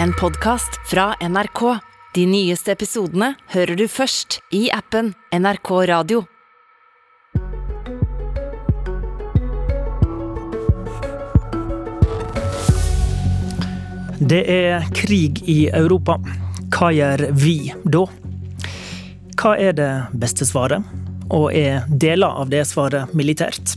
en podkast fra NRK. De nyeste episodene hører du først i appen NRK Radio. Det er krig i Europa. Hva gjør vi da? Hva er det beste svaret, og er deler av det svaret militært?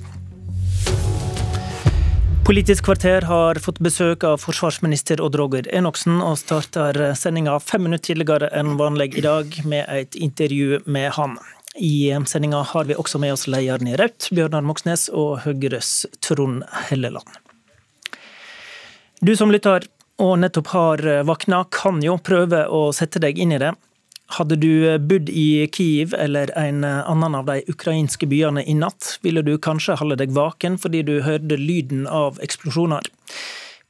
Politisk kvarter har fått besøk av forsvarsminister Odd Roger Enoksen, og starter sendinga fem minutter tidligere enn vanlig i dag med et intervju med han. I sendinga har vi også med oss lederen i Rødt, Bjørnar Moxnes, og Høyres Trond Helleland. Du som lytter og nettopp har våkna, kan jo prøve å sette deg inn i det. Hadde du bodd i Kiev eller en annen av de ukrainske byene i natt, ville du kanskje holde deg vaken fordi du hørte lyden av eksplosjoner.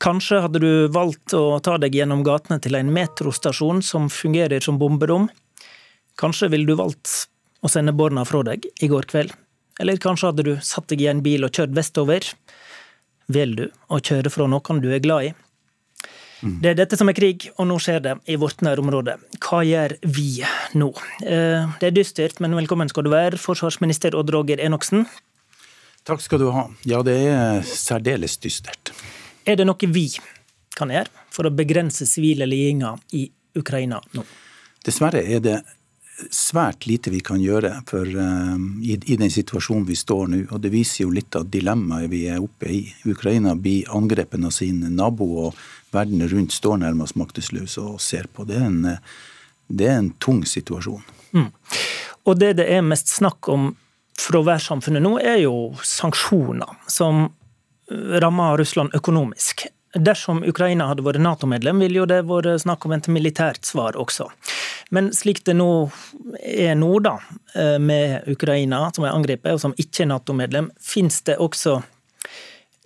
Kanskje hadde du valgt å ta deg gjennom gatene til en metrostasjon som fungerer som bomberom. Kanskje ville du valgt å sende barna fra deg i går kveld. Eller kanskje hadde du satt deg i en bil og kjørt vestover. Vel du å kjøre fra noen du er glad i? Det er dette som er krig, og nå skjer det i vårt nærområde. Hva gjør vi nå? Eh, det er dystert, men velkommen skal du være, forsvarsminister Odd Roger Enoksen. Takk skal du ha. Ja, det er særdeles dystert. Er det noe vi kan gjøre for å begrense sivile lidelser i Ukraina nå? Dessverre er det svært lite vi kan gjøre for, uh, i, i, den situasjonen vi står nå. og Det viser jo litt av dilemmaet vi er oppe i. Ukraina blir angrepet av sin nabo, og verden rundt står nærmest maktesløs og ser på. Det er en, det er en tung situasjon. Mm. Og det det er mest snakk om fra verdenssamfunnet nå, er jo sanksjoner som rammer Russland økonomisk. Dersom Ukraina hadde vært Nato-medlem, ville jo det vært snakk om et militært svar også. Men slik det nå er nå, da, eh, med Ukraina som er angrepet, og som ikke er Nato-medlem, finnes det også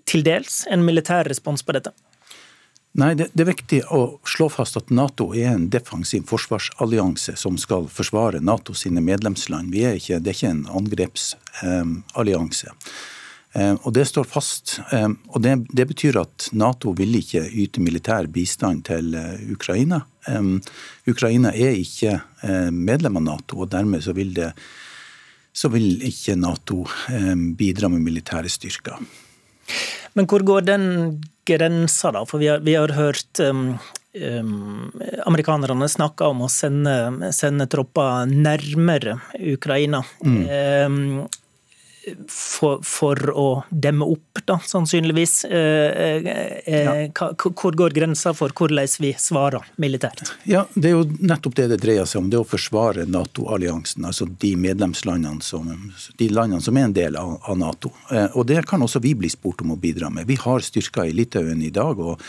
til dels en militær respons på dette? Nei, det, det, er viktig å slå fast at Nato er en defensiv forsvarsallianse som skal forsvare Nato sine medlemsland. Er ikke, det er ikke en angrepsallianse. Eh, og Det står fast. Eh, og det, det, betyr at Nato vil ikke yte militær bistand til eh, Ukraina. Ukraina er ikke eh, medlem av Nato, og dermed så vil, det, så vil ikke Nato bidra med militære styrker. Men hvor går den grensa, da? For vi har, vi har hørt um, um, amerikanerne snakke om å sende, sende tropper nærmere Ukraina. Mm. Um, for, for, å demme opp, da, sannsynligvis. Eh, eh, ja. Hvor går grensa for hvordan vi svarer militært? Ja, Det er jo nettopp det det dreier seg om. Det å forsvare Nato-alliansen. Altså de medlemslandene som, de landene som er en del av, av Nato. Eh, og Det kan også vi bli spurt om å bidra med. Vi har styrker i Litauen i dag. og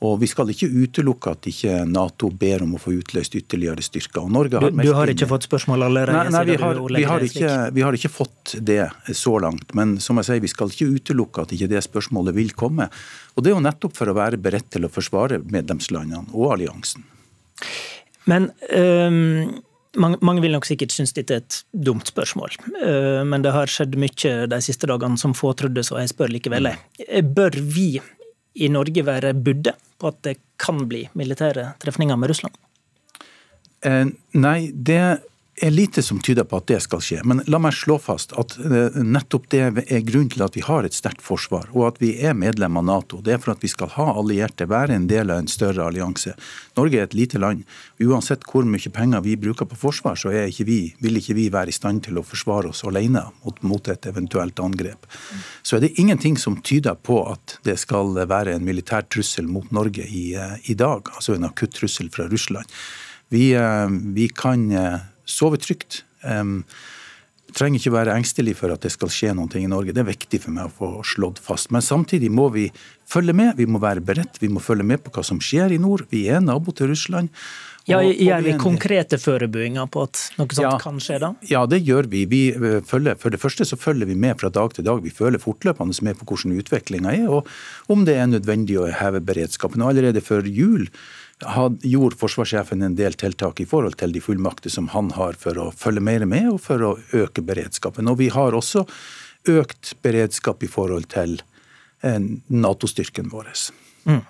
og Vi skal ikke utelukke at ikke Nato ber om å få utløst ytterligere styrker. Har du, du, har ikke fått spørsmål allerede? Nei, nei vi, har, vi, har ikke, vi, har, ikke, fått det så langt. Men som jeg sier, vi skal ikke utelukke at ikke det spørsmålet vil komme. Og Det er jo nettopp for å være beredt til å forsvare medlemslandene og alliansen. Men um mange, mange, vil nok sikkert synes dette er et dumt spørsmål, men det har skjedd mye de siste dagene som få trodde, så jeg spør likevel. Bør vi i Norge være budde på at det kan bli militære trefninger med Russland? Eh, nei, det er lite som tyder på at det skal skje. Men la meg slå fast at eh, nettopp det er grunnen til at vi har et sterkt forsvar, og at vi er medlem av Nato. Det er for at vi skal ha allierte, være en del av en større allianse. Norge er et lite land. Uansett hvor mye penger vi bruker på forsvar, så ikke vi, vil ikke vi være i stand til å forsvare oss alene mot, et eventuelt angrep. Så er det ingenting som tyder på at det skal være en militær trussel mot Norge i, eh, i dag, altså en akutt trussel fra Russland. Vi, eh, vi kan sove trygt. Um, trenger ikke være engstelig for at det skal skje noe i Norge. Det er viktig for meg å få slått fast. Men samtidig må vi følge med. Vi må være beredt. Vi må følge med på hva som skjer i nord. Vi er nabo til Russland. Ja, Gjør vi konkrete forberedelser på at noe sånt ja, kan skje da? Ja, det gjør vi. vi eh, følger, for det første så følger vi med fra dag til dag. Vi følger fortløpende med på hvordan utviklinga er, og om det er nødvendig å heve beredskapen. Og allerede før jul gjorde forsvarssjefen en del tiltak i forhold til de fullmakter som han har for å følge mer med og for å øke beredskapen. Og vi har også økt beredskap i forhold til eh, Nato-styrken vår. Mm.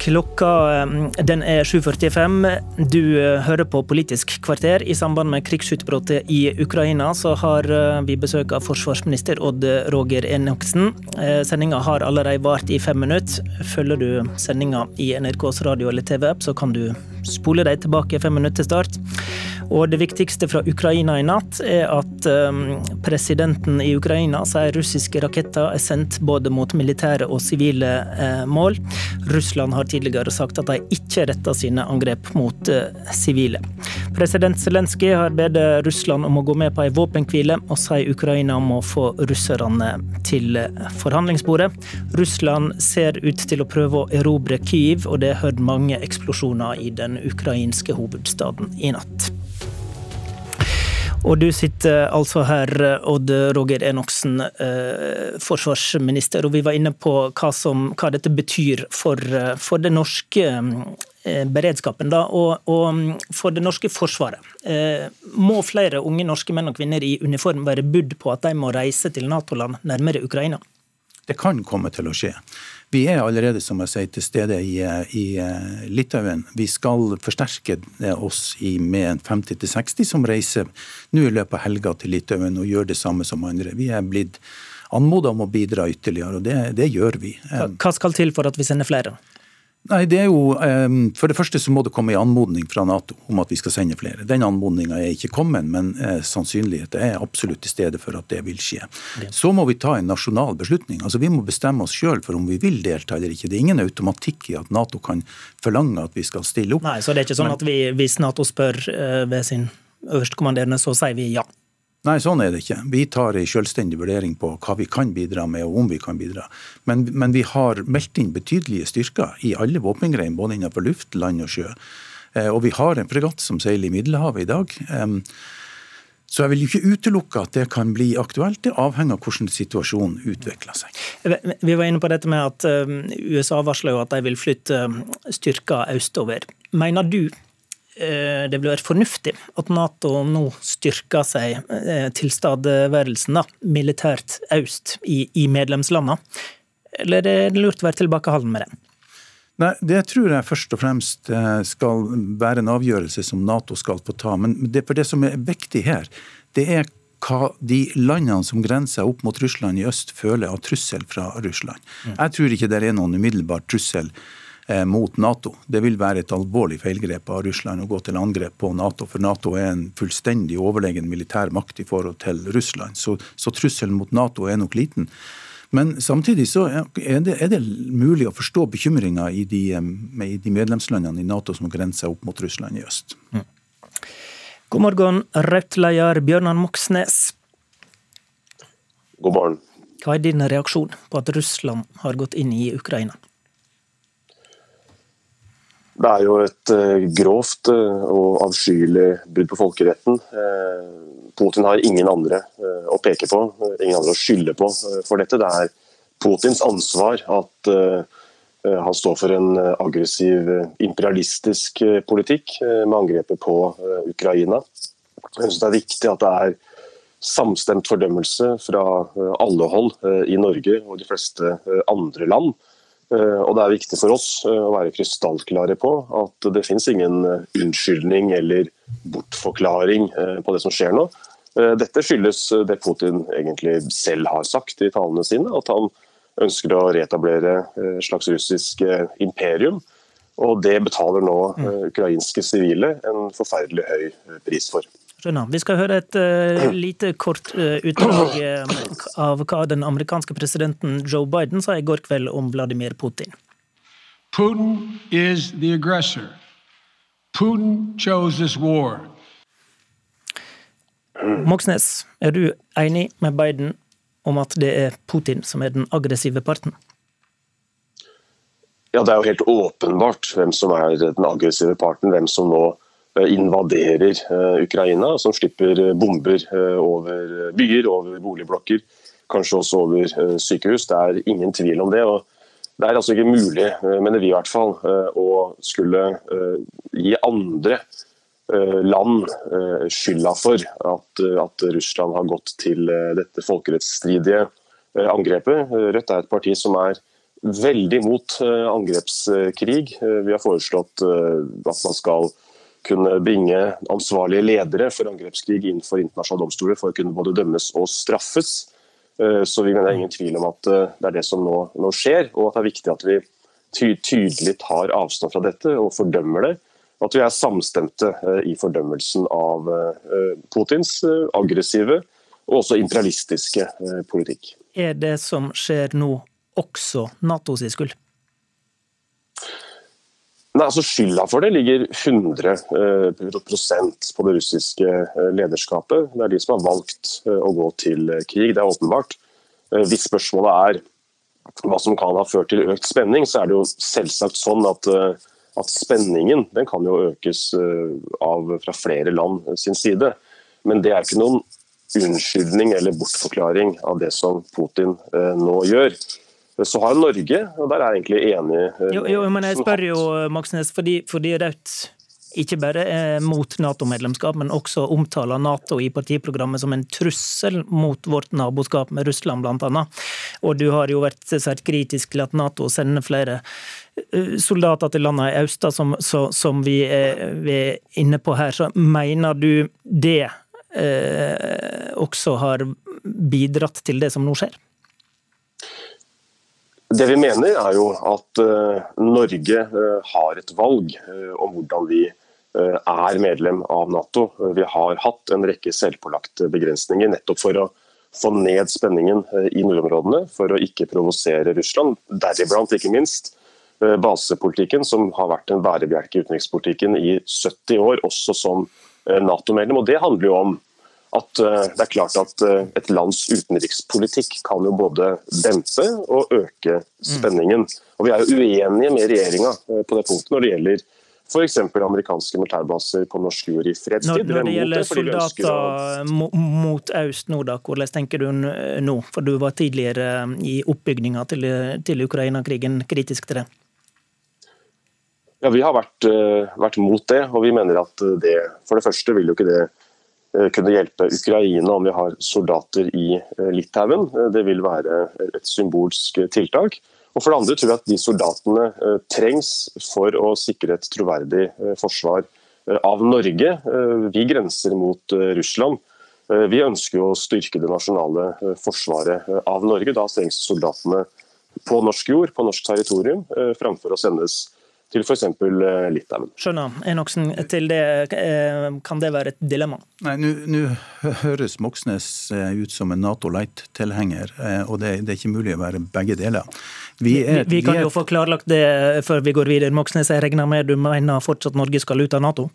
Klokka den er 7.45. Du hører på Politisk kvarter. I samband med krigsutbruddet i Ukraina så har vi besøk av forsvarsminister Odd Roger Enoksen. Sendinga har allerede vart i fem minutter. Følger du sendinga i NRKs radio eller TV-app, så kan du spole deg tilbake fem minutter til start. Og det viktigste fra Ukraina i natt er at um, presidenten i Ukraina sier russiske raketter er sendt både mot militære og sivile uh, mål. Russland har tidligere sagt at de ikke retter sine angrep mot uh, sivile. President Zelenskyj har bedt Russland om å gå med på en våpenhvile, og sier Ukraina må få russerne til forhandlingsbordet. Russland ser ut til å prøve å erobre Kyiv, og det er hørt mange eksplosjoner i den ukrainske hovedstaden i natt. Og du sitter altså her, Odd Roger Enoksen, eh, forsvarsminister, og vi var inne på hva, som, hva dette betyr for, for den norske eh, beredskapen da, og, og, for det norske forsvaret. Eh, må flere unge norske menn og kvinner i uniform være budd på at de må reise til Nato-land nærmere Ukraina? Det kan komme til å skje. Vi er allerede som jeg sier, til stede i, i eh, Litauen. Vi skal forsterke oss i, med 50-60 som reiser nå i løpet av helga til Litauen og gjør det samme som andre. Vi er blitt anmoda om å bidra ytterligere, og det, det gjør vi. Hva skal til for at vi sender flere? Nei, det er jo, For det første så må det komme en anmodning fra Nato om at vi skal sende flere. Den anmodninga er ikke kommet, men eh, sannsynligheten er absolutt til stede for at det vil skje. Så må vi ta en nasjonal beslutning. Altså Vi må bestemme oss sjøl for om vi vil delta eller ikke. Det er ingen automatikk i at Nato kan forlange at vi skal stille opp. Nei, Så det er ikke sånn at vi, hvis Nato spør eh, ved sin øverstkommanderende, så sier vi ja? Nei, sånn er det ikke. Vi tar en selvstendig vurdering på hva vi kan bidra med, og om vi kan bidra. Men, men vi har meldt inn betydelige styrker i alle våpengreiner, både innenfor luft, land og sjø. Eh, og vi har en fregatt som seiler i Middelhavet i dag. Så jeg vil ikke utelukke at det kan bli aktuelt. Det avhenger av hvordan situasjonen utvikler seg. Vi var inne på dette med at USA varsler jo at de vil flytte styrker østover. Mener du det vil være fornuftig at Nato nå styrker seg eh, tilstedeværelsen militært øst i, i medlemslandene? Eller er det lurt å være tilbakeholden med det? Nei, Det tror jeg først og fremst eh, skal være en avgjørelse som Nato skal få ta. Men det, for det som er viktig her, det er hva de landene som grenser opp mot Russland i øst, føler av trussel fra Russland. Mm. Jeg tror ikke det er noen umiddelbar trussel Eh, mot Nato. Det vil være et alvorlig feilgrep av Russland å gå til angrep på Nato, for Nato er en fullstendig overlegen militær makt i forhold til Russland. Så, så trusselen mot Nato er nok liten. Men samtidig så er det, er det mulig å forstå bekymringa i, de, i de medlemslandene i Nato som grenser opp mot Russland i øst. Mm. God morgen, Rødt-leder Bjørnar Moxnes. God morgen. Hva er din reaksjon på at Russland har gått inn i Ukraina? Det er jo et uh, grovt uh, og avskyelig brudd på folkeretten. Uh, Putin har ingen andre å peke på, ingen andre å skylde på for dette. Det er Putins ansvar at han står for en aggressiv imperialistisk politikk med angrepet på Ukraina. Jeg synes det er viktig at det er samstemt fordømmelse fra alle hold i Norge og de fleste andre land Eh, og Det er viktig for oss eh, å være krystallklare på at det finnes ingen eh, unnskyldning eller bortforklaring på det som skjer nå. Dette skyldes det Putin egentlig selv har sagt i talene sine, at han ønsker å reetablere et slags russisk imperium. Og Det betaler nå ukrainske sivile en forferdelig høy pris for. Skjønner. Vi skal høre et uh, lite kort uh, utdrag uh, av hva den amerikanske presidenten Joe Biden sa i går kveld om Vladimir Putin. Putin is the aggressor. Putin chose this war. Moxnes, er du enig med Biden om at det er Putin som er den aggressive parten? Ja, Det er jo helt åpenbart hvem som er den aggressive parten. Hvem som nå invaderer eh, Ukraina, som slipper eh, bomber over byer, over boligblokker, kanskje også over sykehus. Det er ingen tvil om det. og Det er altså ikke mulig, mener vi i hvert fall, å skulle gi andre land skylda for at, at Russland har gått til dette folkerettsstridige angrepet. Rødt er et parti som er veldig mot angrepskrig. Vi har foreslått at man skal kunne bringe ansvarlige ledere for angrepskrig innenfor internasjonale domstoler for å kunne både dømmes og straffes. Så vi mener det er ingen tvil om at det er det som nå, nå skjer, og at det er viktig at vi ty tydelig tar avstand fra dette og fordømmer det. At vi er samstemte i fordømmelsen av Putins aggressive og også imperialistiske eh, politikk. Er det som skjer nå også Natos skyld? Nei, altså Skylda for det ligger 100 eh, på det russiske eh, lederskapet. Det er de som har valgt å gå til krig, det er åpenbart. Hvis spørsmålet er hva som kan ha ført til økt spenning, så er det jo selvsagt sånn at, at spenningen den kan jo økes av, fra flere land sin side. Men det er ikke noen unnskyldning eller bortforklaring av det som Putin eh, nå gjør. Så har Norge, og der er jeg egentlig enig eh, Jo, jo men jeg spør jo, Moxnes, fordi, fordi Rødt ikke bare er mot Nato-medlemskap, men også omtaler Nato i partiprogrammet som en trussel mot vårt naboskap med Russland, bl.a. Og du har jo vært svært kritisk til at Nato sender flere eh, soldater til landene i Austa, som, som vi, er, vi er inne på her. Så mener du det eh, også har bidratt til det som nå skjer? Det vi mener er jo at uh, Norge uh, har et valg uh, om hvordan vi er medlem av Nato. Vi har hatt en rekke selvpålagte begrensninger nettopp for å få ned spenningen i nordområdene, for å ikke provosere Russland, deriblant ikke minst basepolitikken, som har vært en bærebjelke i utenrikspolitikken i 70 år, også som Nato-medlem. Og Det handler jo om at eh, det er klart at eh, et lands utenrikspolitikk kan jo både dempe og øke spenningen. Og Vi er jo uenige med regjeringa eh, på det punktet når det gjelder f.eks. amerikanske militærbaser på norsk jord i fredstid. Når, når det gjelder soldater å... mot øst nå, da, hvordan tenker du nå? For du var tidligere i oppbygninga til, til Ukraina-krigen kritisk til det. Ja, Vi har vært, vært mot det, og vi mener at det for det første vil jo ikke det kunne hjelpe Ukraina om vi har soldater i eh, Litauen. Eh, det vil være et symbolsk tiltak. Og For det andre tror jeg at de soldatene trengs for å sikre et troverdig forsvar av Norge. Vi grenser mot Russland. Vi ønsker å styrke det nasjonale forsvaret av Norge. Da trengs soldatene på norsk jord, på norsk territorium, framfor å sendes til f.eks. Eh, Litauen. Skjønner. Enoksen, til det, eh, kan det være et dilemma? Nei, Nå høres Moxnes eh, ut som en Nato Light-tilhenger, og det, det, er ikke mulig å være begge deler. Vi, er, vi, vi kan vi er... jo få klarlagt det før vi går videre. Moxnes, jeg regner med du mener fortsatt Norge skal ut av Nato?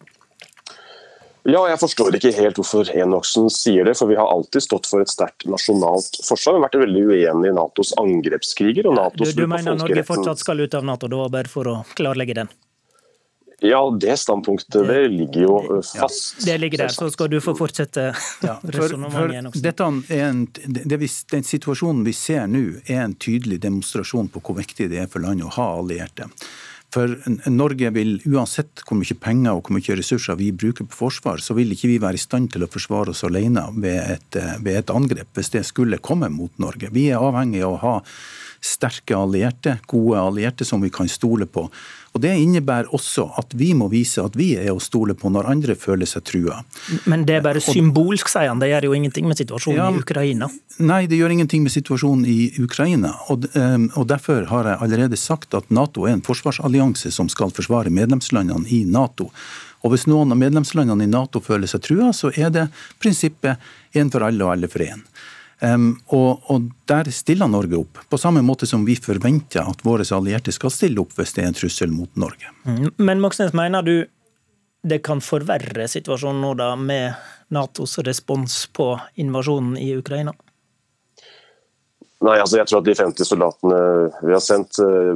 Ja, jeg forstår ikke helt hvorfor Enoksen sier det. For vi har alltid stått for et sterkt nasjonalt forsvar. Vi har vært veldig uenige i Natos angrepskriger og Natos Du, du mener Norge fortsatt skal ut av Nato, da, bare for å klarlegge den? Ja, det standpunktet det ligger jo fast. Ja, det ligger der, så skal du få fortsette ja, resonnementet. Den situasjonen vi ser nå, er en tydelig demonstrasjon på hvor viktig det er for landet å ha allierte. For Norge vil, uansett hvor mye penger og hvor mye ressurser vi bruker på forsvar, så vil ikke vi være i stand til å forsvare oss alene ved et, ved et angrep, hvis det skulle komme mot Norge. Vi er avhengig av å ha sterke allierte, gode allierte som vi kan stole på. Og Det innebærer også at vi må vise at vi er å stole på når andre føler seg trua. Men det er bare symbolsk, sier han. Det gjør jo ingenting med situasjonen ja, i Ukraina? Nei, det gjør ingenting med situasjonen i Ukraina. Og, ehm, og Derfor har jeg allerede sagt at Nato er en forsvarsallianse som skal forsvare medlemslandene i Nato. Og Hvis noen av medlemslandene i Nato føler seg trua, så er det prinsippet én for alle og alle for én. Um, og, og, Der stiller Norge opp, på samme måte som vi forventer at våre allierte skal stille opp hvis det er en trussel mot Norge. Mm. Men Moxnes, mener du det kan forverre situasjonen nå da, med Natos respons på invasjonen i Ukraina? Nei, altså jeg tror at de 50 soldatene vi har sendt, uh,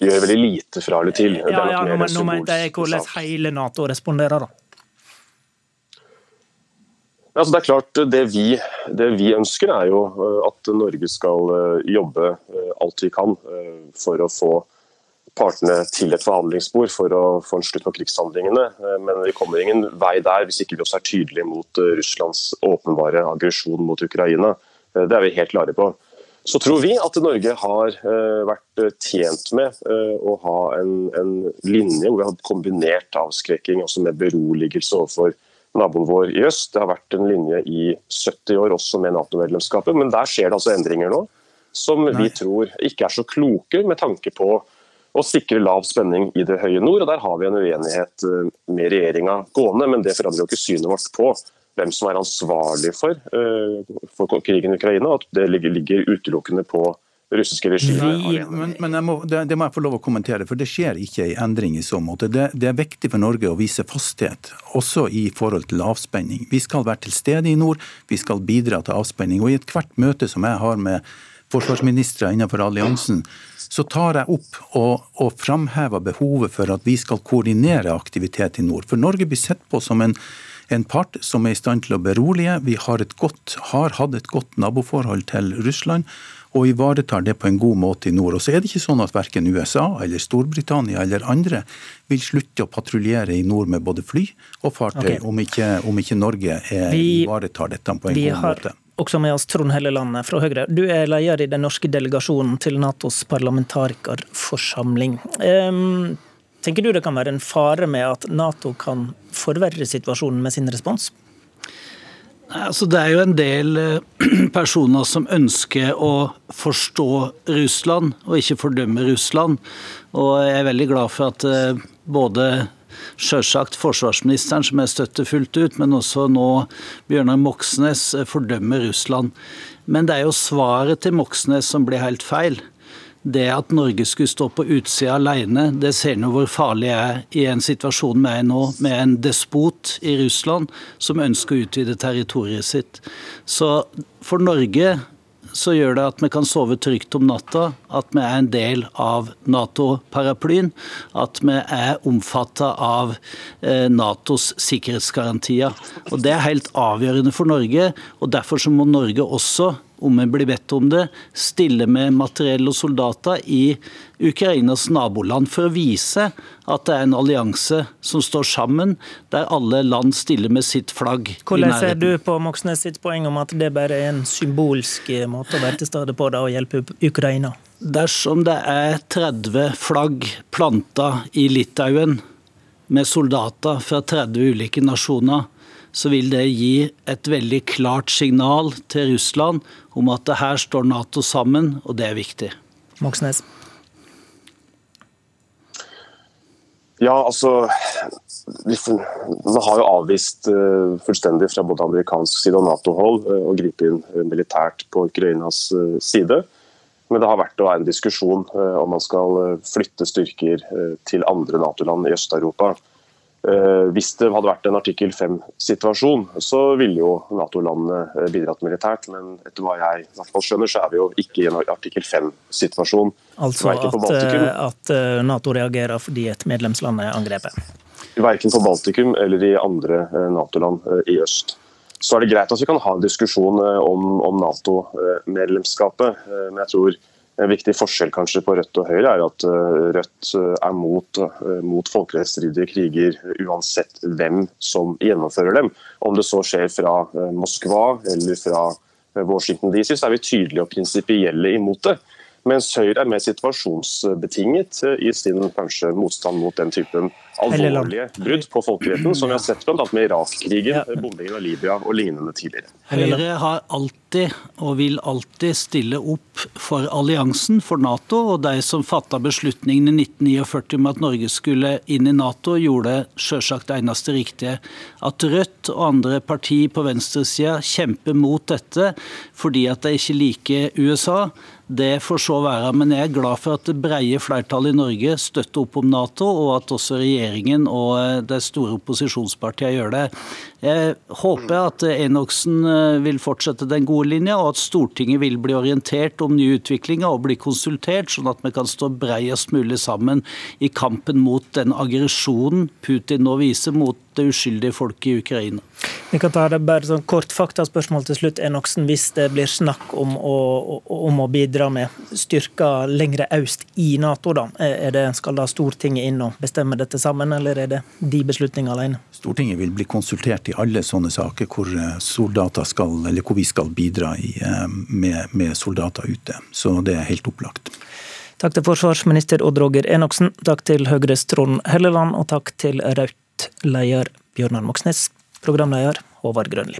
gjør veldig lite fra eller til. Ja, ja, Nå, nå mente jeg hvordan hele Nato responderer, da. Altså det er klart, det vi, det vi, ønsker er jo eh, at Norge skal eh, jobbe eh, alt vi kan for å få partene til et forhandlingsbord for å få en slutt på krigshandlingene. Men vi kommer ingen vei der hvis ikke vi også er tydelige mot Russlands åpenbare aggresjon mot Ukraina. Det er vi helt klare på. så tror vi at Norge har vært tjent med å ha en, en linje hvor vi har kombinert avskrekking også med beroligelse overfor naboen vår i øst. Det har vært en linje i 70 år også med Nato-medlemskapet, men der skjer det altså endringer nå som Nei. vi tror ikke er så kloke med tanke på å sikre lav spenning i det høye nord. og Der har vi en uenighet eh, med regjeringa gående, men det forandrer jo ikke synet vårt på hvem som er ansvarlig for, uh, for krigen i Ukraina. at Det ligger, ligger utelukkende på russiske regimet. Men, men må, det, det, må jeg få lov å kommentere, for det skjer ikke en endring i så måte. Det, det, er viktig for Norge å vise fasthet, også i forhold til avspenning. Vi skal være til stede i nord, vi skal bidra til avspenning. Og i ethvert møte som jeg har med forsvarsministre innenfor alliansen, så tar jeg opp og, og framhever behovet for at vi skal koordinere aktivitet i nord. For Norge blir sett på som en en part som er i stand til å berolige. Vi har, godt, har hatt et godt naboforhold til Russland og ivaretar det på en god måte i nord. Og så er det ikke sånn at verken USA eller Storbritannia eller andre vil slutte å patruljere i nord med både fly og fartøy, okay. om, ikke, om, ikke, Norge er, vi, ivaretar dette på en god har... måte også med oss Trond Helleland fra Høyre. Du er leder i den norske delegasjonen til Natos parlamentarikerforsamling. Um, tenker du det kan være en fare med at Nato kan forverre situasjonen med sin respons? Altså, det er jo en del eh, personer som ønsker å forstå Russland, og ikke fordømme Russland. Og jeg er veldig glad for at eh, både selvsagt forsvarsministeren, som jeg støtter fullt ut, men også nå Bjørnar Moxnes eh, fordømmer Russland. Men det er jo svaret til Moxnes som blir helt feil det at Norge skulle stå på utsida alene, det ser nå hvor farlig det er i en situasjon vi er nå, med en despot i Russland som ønsker å utvide territoriet sitt. Så for Norge så gjør det at vi kan sove trygt om natta, at vi er en del av Nato-paraplyen, at vi er omfatta av eh, Natos sikkerhetsgarantier. Og Det er helt avgjørende for Norge, og derfor så må Norge også om vi blir bedt om det, stille med materiell og soldater i Ukrainas naboland for å vise at det er en allianse som står sammen, der alle land stiller med sitt flagg. Hvordan ser du på Moxnes sitt poeng om at det bare er en symbolsk måte å være til stede på da, å hjelpe Ukraina? Dersom det er 30 flagg planta i Litauen med soldater fra 30 ulike nasjoner, så vil det gi et veldig klart signal til Russland om at det her står Nato sammen, og det er viktig. Moxnes. Ja, altså Man har jo avvist uh, fullstendig fra både amerikansk side og Nato-hold uh, å gripe inn uh, militært på Ukrainas side. Men det har vært en diskusjon om man skal flytte styrker til andre Nato-land i Øst-Europa. Eh, hvis det hadde vært en artikkel 5-situasjon, så ville jo Nato-landene eh, bidratt militært. Men etter hva jeg i hvert fall skjønner, så er vi jo ikke i en artikkel 5-situasjon. Altså at, eh, at, Nato reagerer fordi et medlemsland er angrepet? Verken på Baltikum eller i andre Nato-land i øst. Så er det greit at vi kan ha en diskusjon om, om Nato-medlemskapet, men jeg tror en viktig forskjell kanskje på Rødt og Høyre er at eh, Rødt eh, er mot, eh, mot folkerettsstridige kriger uansett hvem som gjennomfører dem. Om det så skjer fra Moskva eller fra Washington DC, så er vi tydelige og prinsipielle imot det. Mens Høyre er mer situasjonsbetinget i sin kanskje motstand mot den typen alvorlige brudd på folkeretten, som vi har sett bl.a. med Irak-krigen, bombingen av Libya og lignende tidligere. Høyre har alltid og vil alltid stille opp for alliansen, for Nato. Og de som fatta beslutningen i 1949 om at Norge skulle inn i Nato, gjorde selvsagt det eneste riktige. At Rødt og andre partier på venstresida kjemper mot dette fordi at de ikke liker USA, det får så være. Men jeg er glad for at det breie flertallet i Norge støtter opp om Nato, og at også regjeringen og eh, de store opposisjonspartiene gjør det. Jeg håper at Enoksen eh, vil fortsette den gode linja, og at Stortinget vil bli orientert om nye utviklinger og bli konsultert, sånn at vi kan stå breiest mulig sammen i kampen mot den aggresjonen Putin nå viser mot drept uskyldige folk i Ukraina. Vi kan ta det bare sånn kort faktaspørsmål til slutt. Enoksen, hvis det blir snakk om å, om å bidra med styrker lengre øst i Nato, da, det, skal da Stortinget inn og bestemme dette sammen, eller er det de beslutningene alene? Stortinget vil bli konsultert i alle sånne saker hvor, soldater skal, hvor vi skal bidra i, eh, med, med soldater ute. Så det er helt opplagt. Takk til forsvarsminister Odd Roger Enoksen, takk til Høyres Trond Helleland, og takk til Raudt-leder Bjørnar Moxnes, programleder Håvard Grønli.